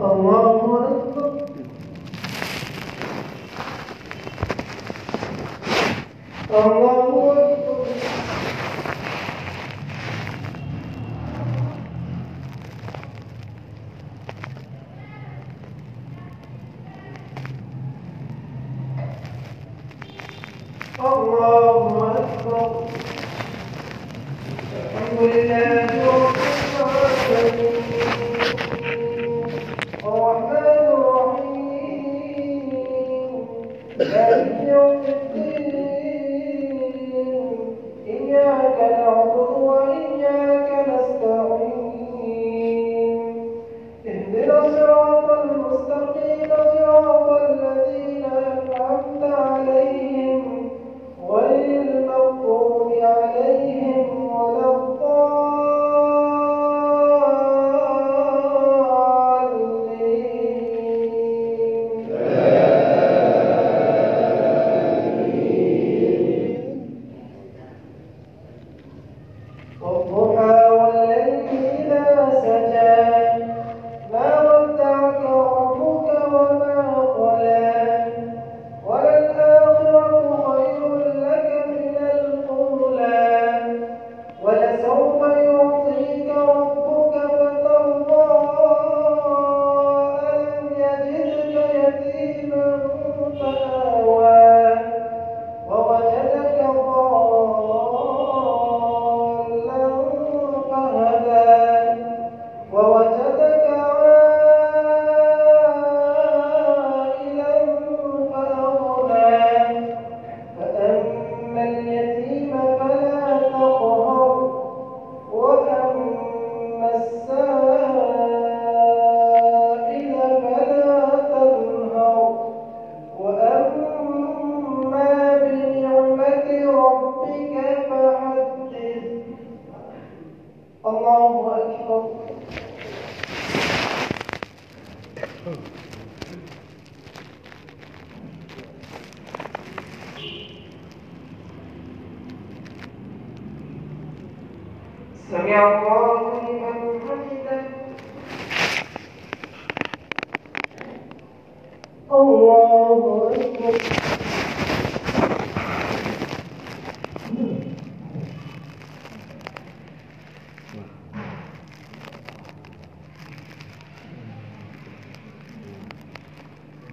Allahu Ekber. Allahu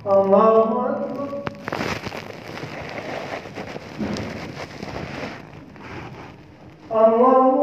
Allahu Ekber. Allahu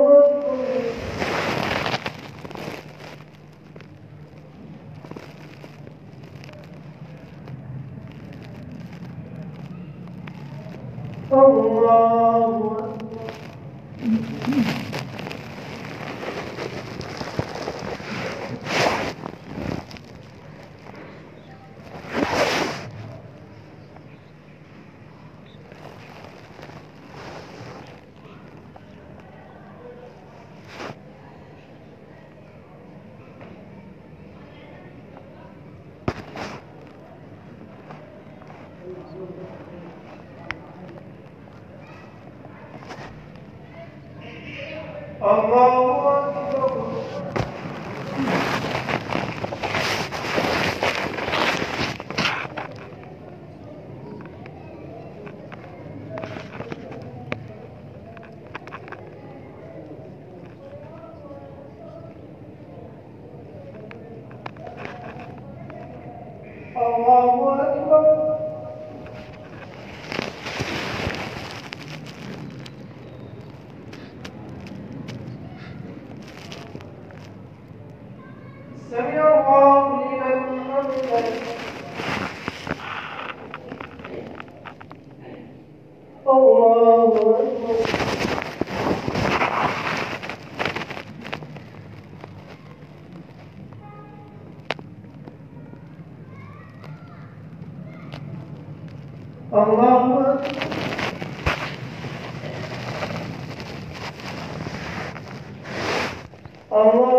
Allah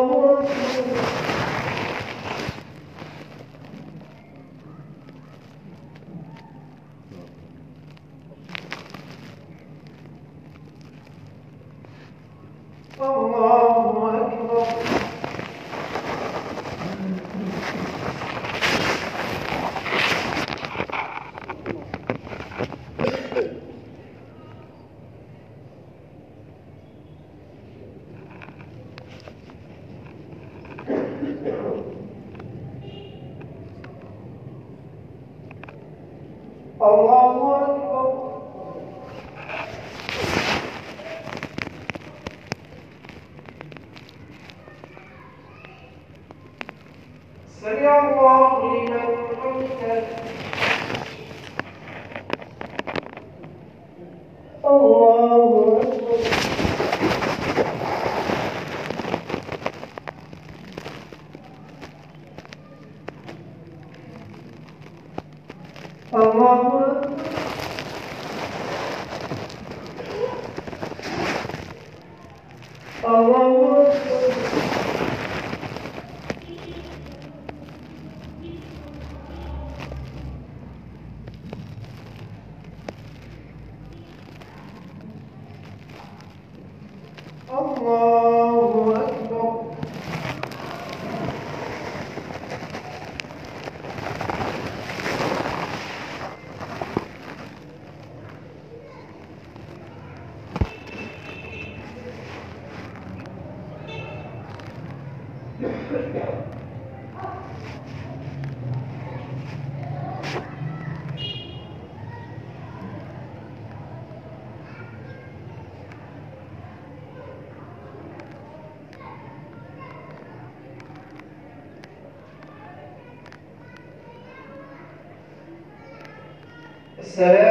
seven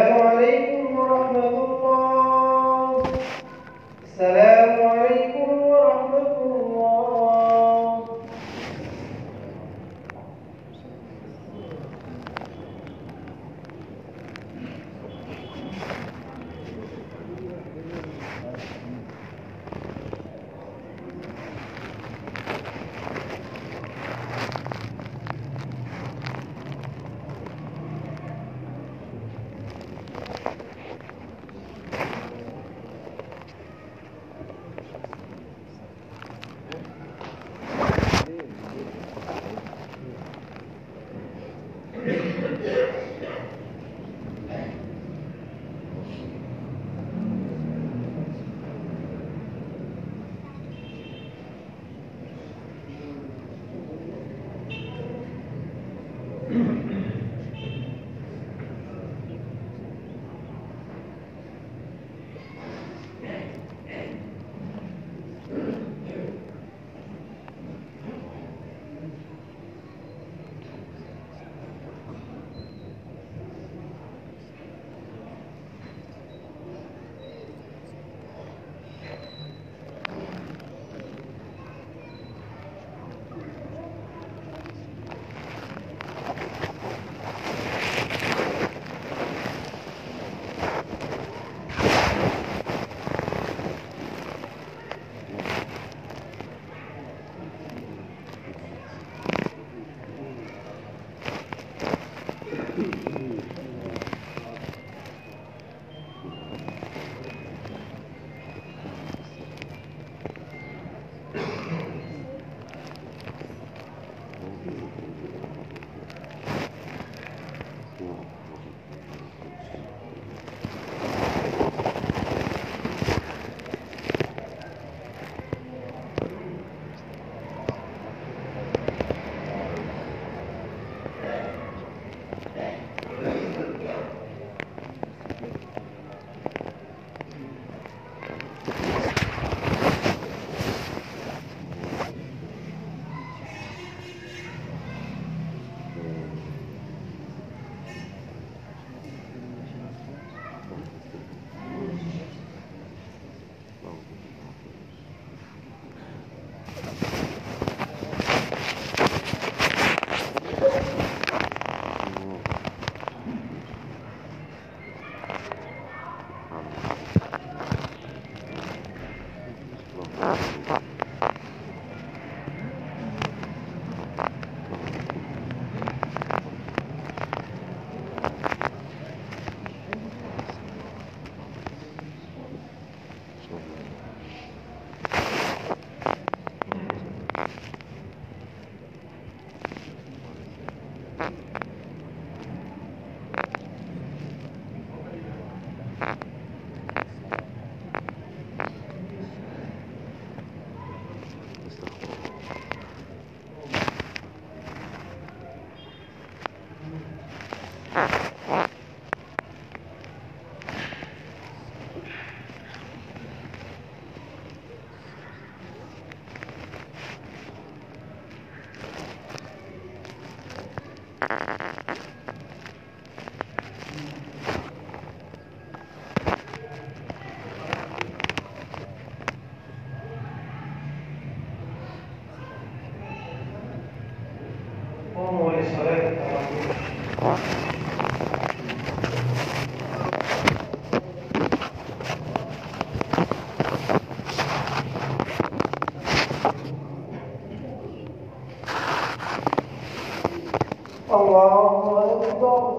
الله أكبر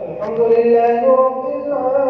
الحمد لله رب العالمين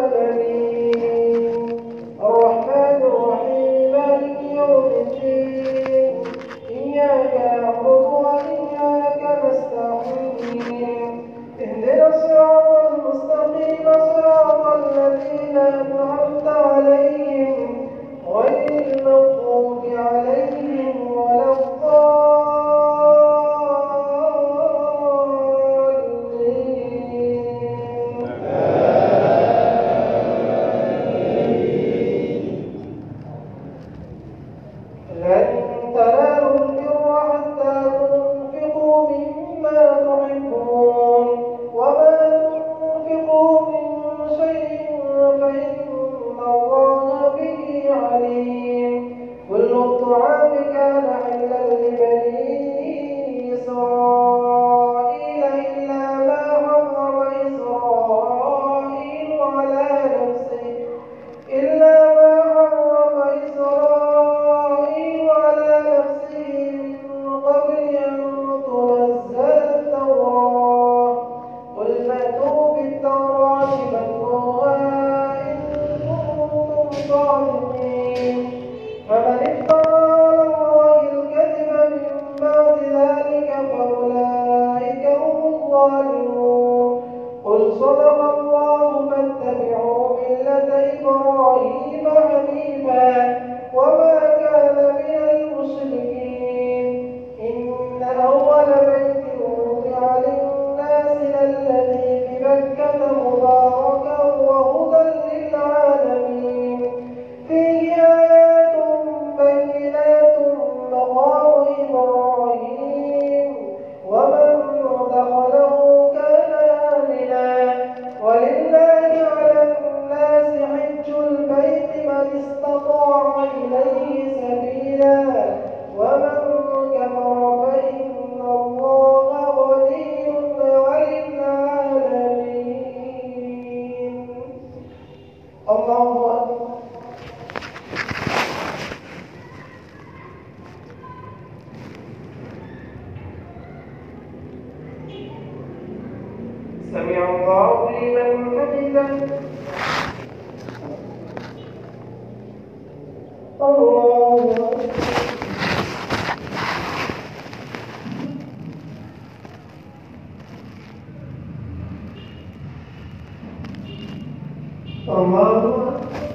Amado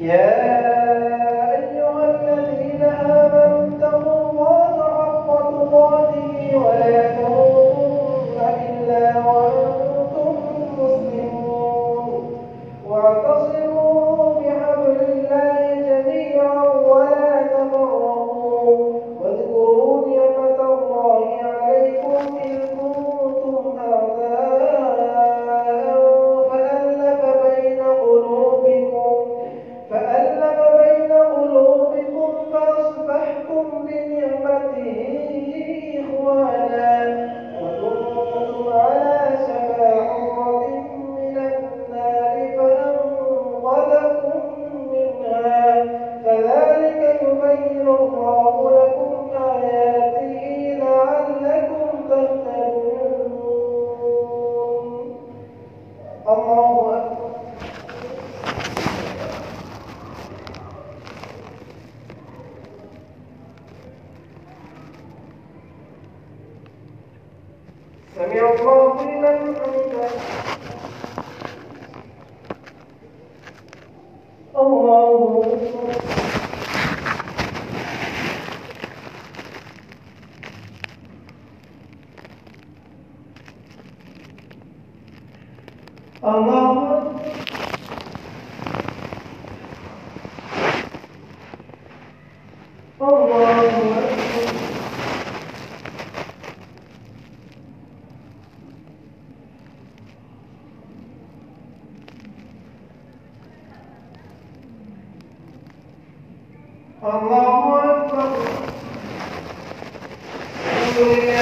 Yeah. puede